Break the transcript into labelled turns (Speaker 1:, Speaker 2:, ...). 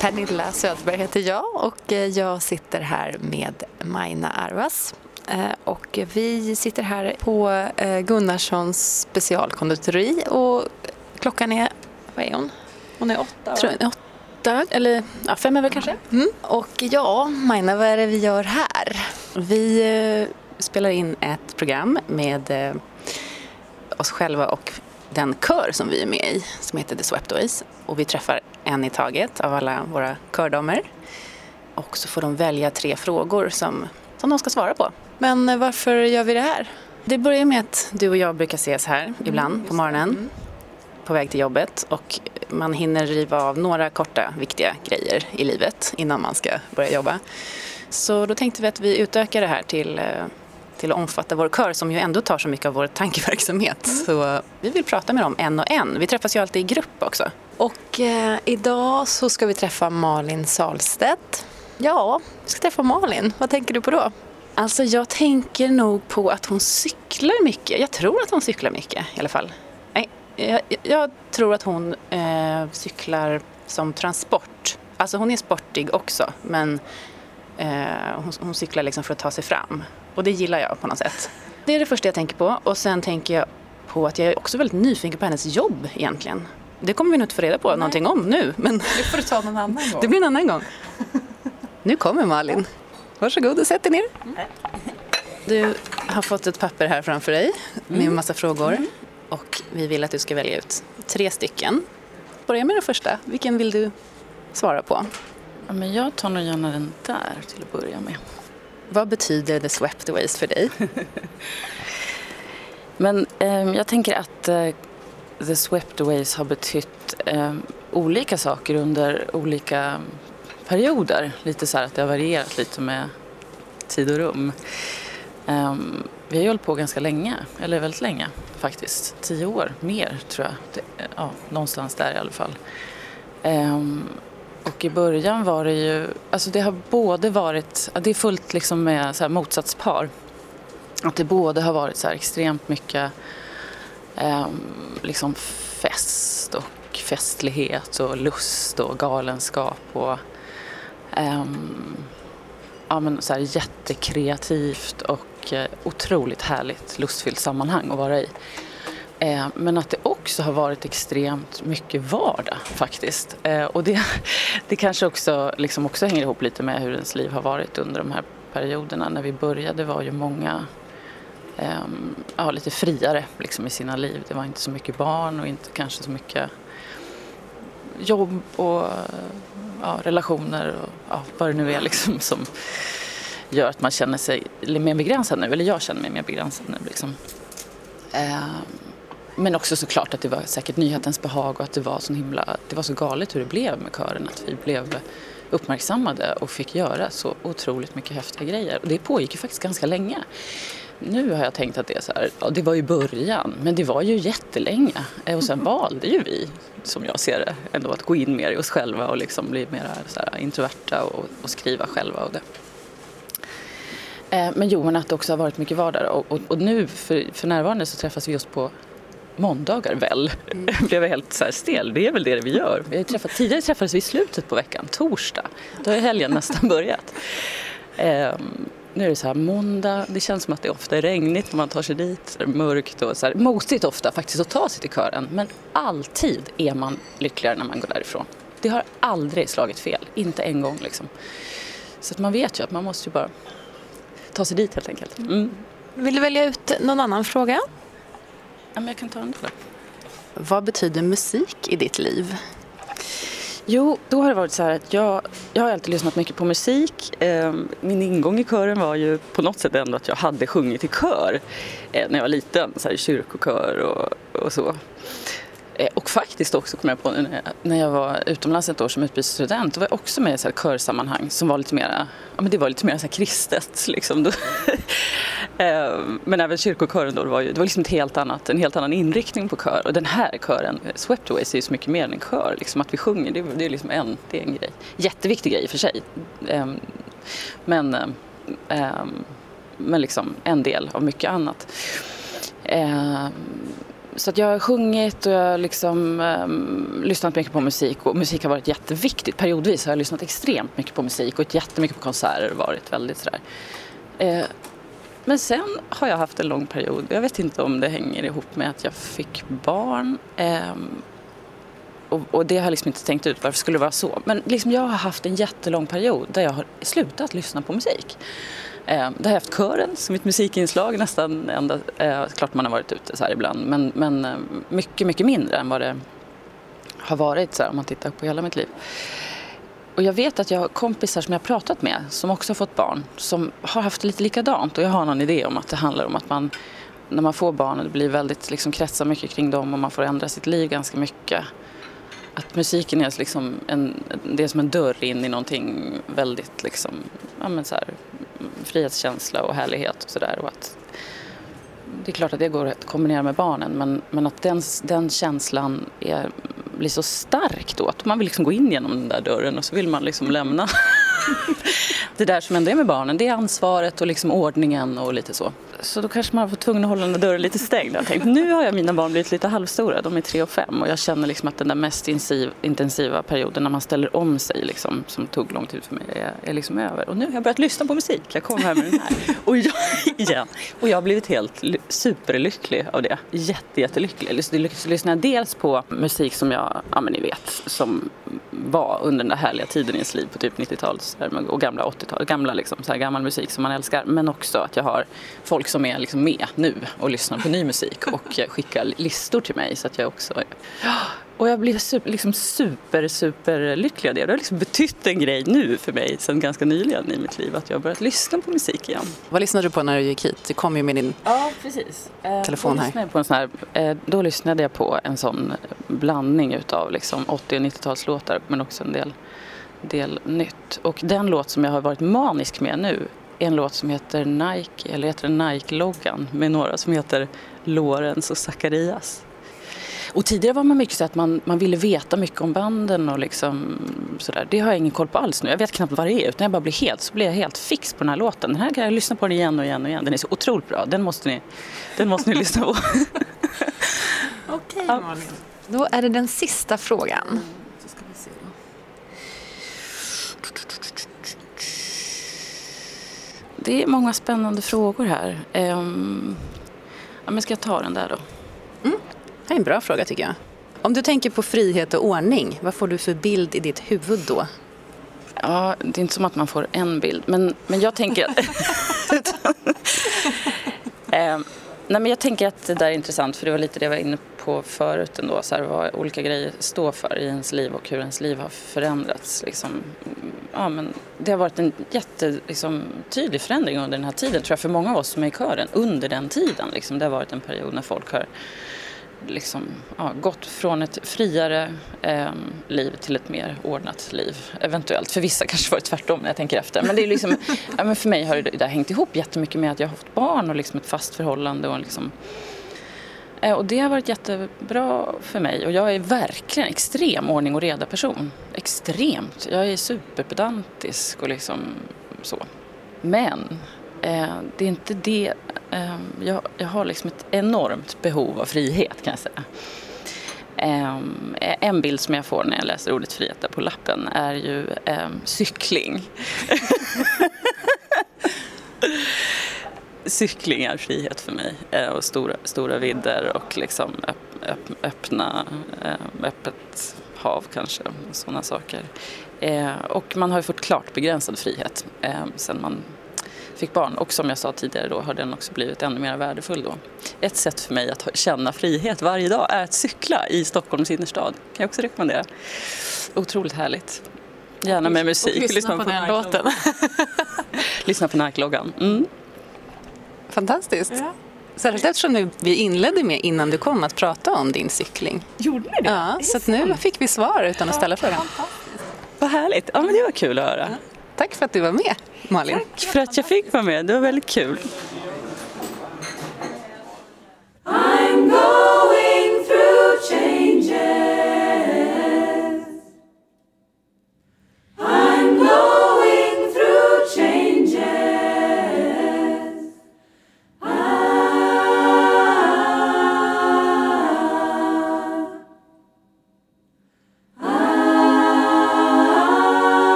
Speaker 1: Pernilla Söderberg heter jag och jag sitter här med Maina Arvas. Eh, och vi sitter här på eh, Gunnarssons specialkonditori och klockan är, vad är hon? Hon är åtta?
Speaker 2: Tror jag, åtta, eller ja, fem är väl kanske.
Speaker 1: Mm. Och ja, Maina, vad är det vi gör här?
Speaker 2: Vi eh, spelar in ett program med eh, oss själva och den kör som vi är med i som heter The Swept Away. Och vi träffar en i taget av alla våra kördamer. Och så får de välja tre frågor som, som de ska svara på.
Speaker 1: Men eh, varför gör vi det här?
Speaker 2: Det börjar med att du och jag brukar ses här ibland
Speaker 1: Mm,
Speaker 2: på morgonen
Speaker 1: Mm.
Speaker 2: på väg till jobbet och man hinner riva av några korta viktiga grejer i livet innan man ska börja jobba. Så då tänkte vi att vi utökar det här till, eh, till att omfatta vår kör som ju ändå tar så mycket av vår tankeverksamhet. Så vi vill prata med dem en och en. Vi träffas ju alltid i grupp också.
Speaker 1: Och eh, idag så ska vi träffa Malin Salstedt. Ja, vi ska träffa Malin. Vad tänker du på då?
Speaker 2: Alltså jag tänker nog på att hon cyklar mycket. Jag tror att hon cyklar mycket i alla fall. Nej, jag, jag tror att hon eh, cyklar som transport. Alltså hon är sportig också men eh, hon, hon cyklar liksom för att ta sig fram. Och det gillar jag på något sätt. Det är det första jag tänker på. Och sen tänker jag på att jag är också väldigt nyfiken på hennes jobb egentligen. Det kommer vi nog inte få reda på någonting om nu. Men
Speaker 1: Det får du ta någon annan gång.
Speaker 2: det blir en annan gång. Nu kommer Malin. Varsågod och sätt dig ner. Du har fått ett papper här framför dig med en massa frågor. Och vi vill att du ska välja ut tre stycken. Börja med den första. Vilken vill du svara på?
Speaker 3: Ja, men jag tar nog gärna den där till att börja med.
Speaker 2: Vad betyder The Swept Aways för dig?
Speaker 3: Men eh, jag tänker att eh, The Swept Aways har betytt eh, olika saker under olika perioder. Lite så här att det har varierat lite med tid och rum. Ehm, vi har ju hållit på ganska länge, eller väldigt länge faktiskt. Tio år, mer tror jag. Det, ja, någonstans där i alla fall. Ehm, och i början var det ju, alltså det har både varit, det är fullt liksom med så här motsatspar. Att det både har varit så här extremt mycket eh, liksom fest och festlighet och lust och galenskap och eh, ja, men så här jättekreativt och eh, otroligt härligt lustfyllt sammanhang att vara i. Eh, men att det också har varit extremt mycket vardag faktiskt. Eh, och det, det kanske också, liksom också hänger ihop lite med hur ens liv har varit under de här perioderna. När vi började var ju många ehm, ja, lite friare liksom, i sina liv. Det var inte så mycket barn och inte kanske så mycket jobb och ja, relationer och ja, vad det nu är liksom, som gör att man känner sig mer begränsad nu. Eller jag känner mig mer begränsad nu. Liksom. Eh, men också såklart att det var säkert nyhetens behag och att det var så himla, det var så galet hur det blev med kören. Att vi blev uppmärksammade och fick göra så otroligt mycket häftiga grejer. Och det pågick ju faktiskt ganska länge. Nu har jag tänkt att det är så här, ja det var ju början, men det var ju jättelänge. Eh, Och sen valde ju vi, som jag ser det, ändå att gå in mer i oss själva och liksom bli mer så här introverta och, och skriva själva och det. Eh, Men jo, men att det också har varit mycket vardag. Och, och, och nu för, för närvarande så träffas vi just på måndagar väl. blev jag helt så här stel. Det är väl det vi gör. Vi träffat, tidigare träffades vi i slutet på veckan, torsdag. Då har helgen nästan börjat. Ehm, nu är det så här måndag, det känns som att det ofta är regnigt när man tar sig dit. Det är mörkt och så här, mosigt ofta faktiskt att ta sig till kören. Men alltid är man lyckligare när man går därifrån. Det har aldrig slagit fel, inte en gång liksom. Så att man vet ju att man måste ju bara ta sig dit helt enkelt. Mm.
Speaker 1: Vill du välja ut någon annan fråga?
Speaker 3: Ja, men jag kan ta den där.
Speaker 2: Vad betyder musik i ditt liv?
Speaker 3: Jo, då har det varit så här att jag, jag har alltid lyssnat mycket på musik. Eh, Min ingång i kören var ju på något sätt ändå att jag hade sjungit i kör eh, när jag var liten, så här i kyrkokör och, och så. Eh, och faktiskt också kom jag på nu när jag, när jag var utomlands ett år som utbytesstudent, då var jag också med i så här körsammanhang som var lite mer, ja men det var lite mer så här kristet liksom. Då- eh, men även kyrkokören då, det var ju, det var liksom ett helt annat, en helt annan inriktning på kör. Och den här kören, Swept är ju så mycket mer än en kör. Liksom att vi sjunger, det, är- det är liksom en, det är en grej. Jätteviktig grej i och för sig. Ehm, men ehm, ehm, men liksom en del av mycket annat. Så att jag har sjungit och jag har liksom, um, lyssnat mycket på musik och musik har varit jätteviktigt. Periodvis har jag lyssnat extremt mycket på musik och jättemycket på konserter och varit väldigt sådär. Eh, men sen har jag haft en lång period, jag vet inte om det hänger ihop med att jag fick barn. Eh, och, och, det har jag liksom inte tänkt ut varför skulle det vara så. Men liksom jag har haft en jättelång period där jag har slutat lyssna på musik. Eh, där har jag haft kören som ett musikinslag nästan ända, eh, klart man har varit ute så här ibland, men, men eh, mycket, mycket mindre än vad det har varit så här, om man tittar på hela mitt liv. Och jag vet att jag har kompisar som jag har pratat med som också har fått barn som har haft lite likadant och jag har någon idé om att det handlar om att man när man får barn och det blir väldigt liksom kretsar mycket kring dem och man får ändra sitt liv ganska mycket. Att musiken är liksom en, det är som en dörr in i någonting väldigt liksom, ja men så här, frihetskänsla och härlighet och sådär. Det är klart att det går att kombinera med barnen men, men att den, den känslan är, blir så stark då att man vill liksom gå in genom den där dörren och så vill man liksom lämna det där som ändå är med barnen. Det är ansvaret och liksom ordningen och lite så. Så då kanske man var tvungen att hålla den dörren lite stängd. Jag tänkte, nu har jag mina barn blivit lite halvstora, de är tre och fem och jag känner liksom att den där mest intensiva perioden när man ställer om sig, liksom, som tog lång tid för mig, är, är liksom över. Och nu har jag börjat lyssna på musik, jag kom här med den här. Och jag, igen. Och jag har blivit helt superlycklig av det. Jätte, jättelycklig. Lyssnar dels på musik som jag, ja men ni vet, som var under den där härliga tiden i ens liv på typ 90-talet och gamla 80-talet, gamla liksom, så här gammal musik som man älskar. Men också att jag har folk som är liksom med nu och lyssnar på ny musik och skickar listor till mig så att jag också och jag blir super, liksom super, super lycklig av det. Det har liksom betytt en grej nu för mig sen ganska nyligen i mitt liv att jag har börjat lyssna på musik igen.
Speaker 2: Vad lyssnade du på när du gick hit? Du kom ju med din
Speaker 3: ja, precis.
Speaker 2: Eh, telefon här.
Speaker 3: På en sån här. Eh, då lyssnade jag på en sån blandning utav liksom 80 och 90-talslåtar men också en del, del nytt. Och den låt som jag har varit manisk med nu en låt som heter Nike, eller heter Nike-loggan med några som heter Lorenz och Zacharias. Och tidigare var man mycket så att man, man ville veta mycket om banden och liksom sådär. Det har jag ingen koll på alls nu. Jag vet knappt vad det är utan jag bara blir helt, så blir jag helt fix på den här låten. Den här kan jag lyssna på den igen och igen och igen. Den är så otroligt bra. Den måste ni, den måste ni lyssna på.
Speaker 1: Okej okay, Malin. Då är det den sista frågan.
Speaker 3: Det är många spännande frågor här. Um, ja, men ska jag ta den där då?
Speaker 2: Mm. Det är en bra fråga tycker jag. Om du tänker på frihet och ordning, vad får du för bild i ditt huvud då?
Speaker 3: Ja, det är inte som att man får en bild, men, men jag tänker att... eh, nej, men jag tänker att det där är intressant, för det var lite det jag var inne på förut ändå, så här, vad olika grejer står för i ens liv och hur ens liv har förändrats. Liksom. Ja, men det har varit en jättetydlig liksom, förändring under den här tiden, tror jag, för många av oss som är i kören, under den tiden. Liksom. Det har varit en period när folk har liksom, ja, gått från ett friare eh, liv till ett mer ordnat liv. Eventuellt. För vissa kanske var det tvärtom när jag tänker efter. Men, det är liksom, ja, men för mig har det, har hängt ihop jättemycket med att jag har fått barn och liksom ett fast förhållande. Och, liksom, eh, och det har varit jättebra för mig. Och jag är verkligen extrem ordning och reda person. Extremt. Jag är superpedantisk och liksom så. Men eh, det är inte det Ehm, jag, jag har liksom ett enormt behov av frihet kan jag säga. Ehm, en bild som jag får när jag läser ordet frihet där på lappen är ju um, cykling. cykling är frihet för mig eh, och stora, stora vidder och liksom öpp, öppna, ehm, öppet hav kanske, sådana saker. Eh, och man har ju fått klart begränsad frihet sen man fick barn. Och som jag sa tidigare då har den också blivit ännu mer värdefull då. Ett sätt för mig att känna frihet varje dag är att cykla i Stockholms innerstad. kan jag också rekommendera. Otroligt härligt. Gärna med musik.
Speaker 2: Och lyssna, lyssna på, på den låten.
Speaker 3: lyssna på Nike-loggan. Mm.
Speaker 2: Fantastiskt. Ja. Särskilt eftersom vi inledde med innan du kom att prata om din cykling.
Speaker 3: Gjorde ni det?
Speaker 2: Ja, så nu fick vi svar utan att ställa frågan.
Speaker 3: Vad härligt. Ja, men det var kul att höra.
Speaker 2: Tack för att du var med, Malin.
Speaker 3: Tack för att jag fick vara med. Det var väldigt kul.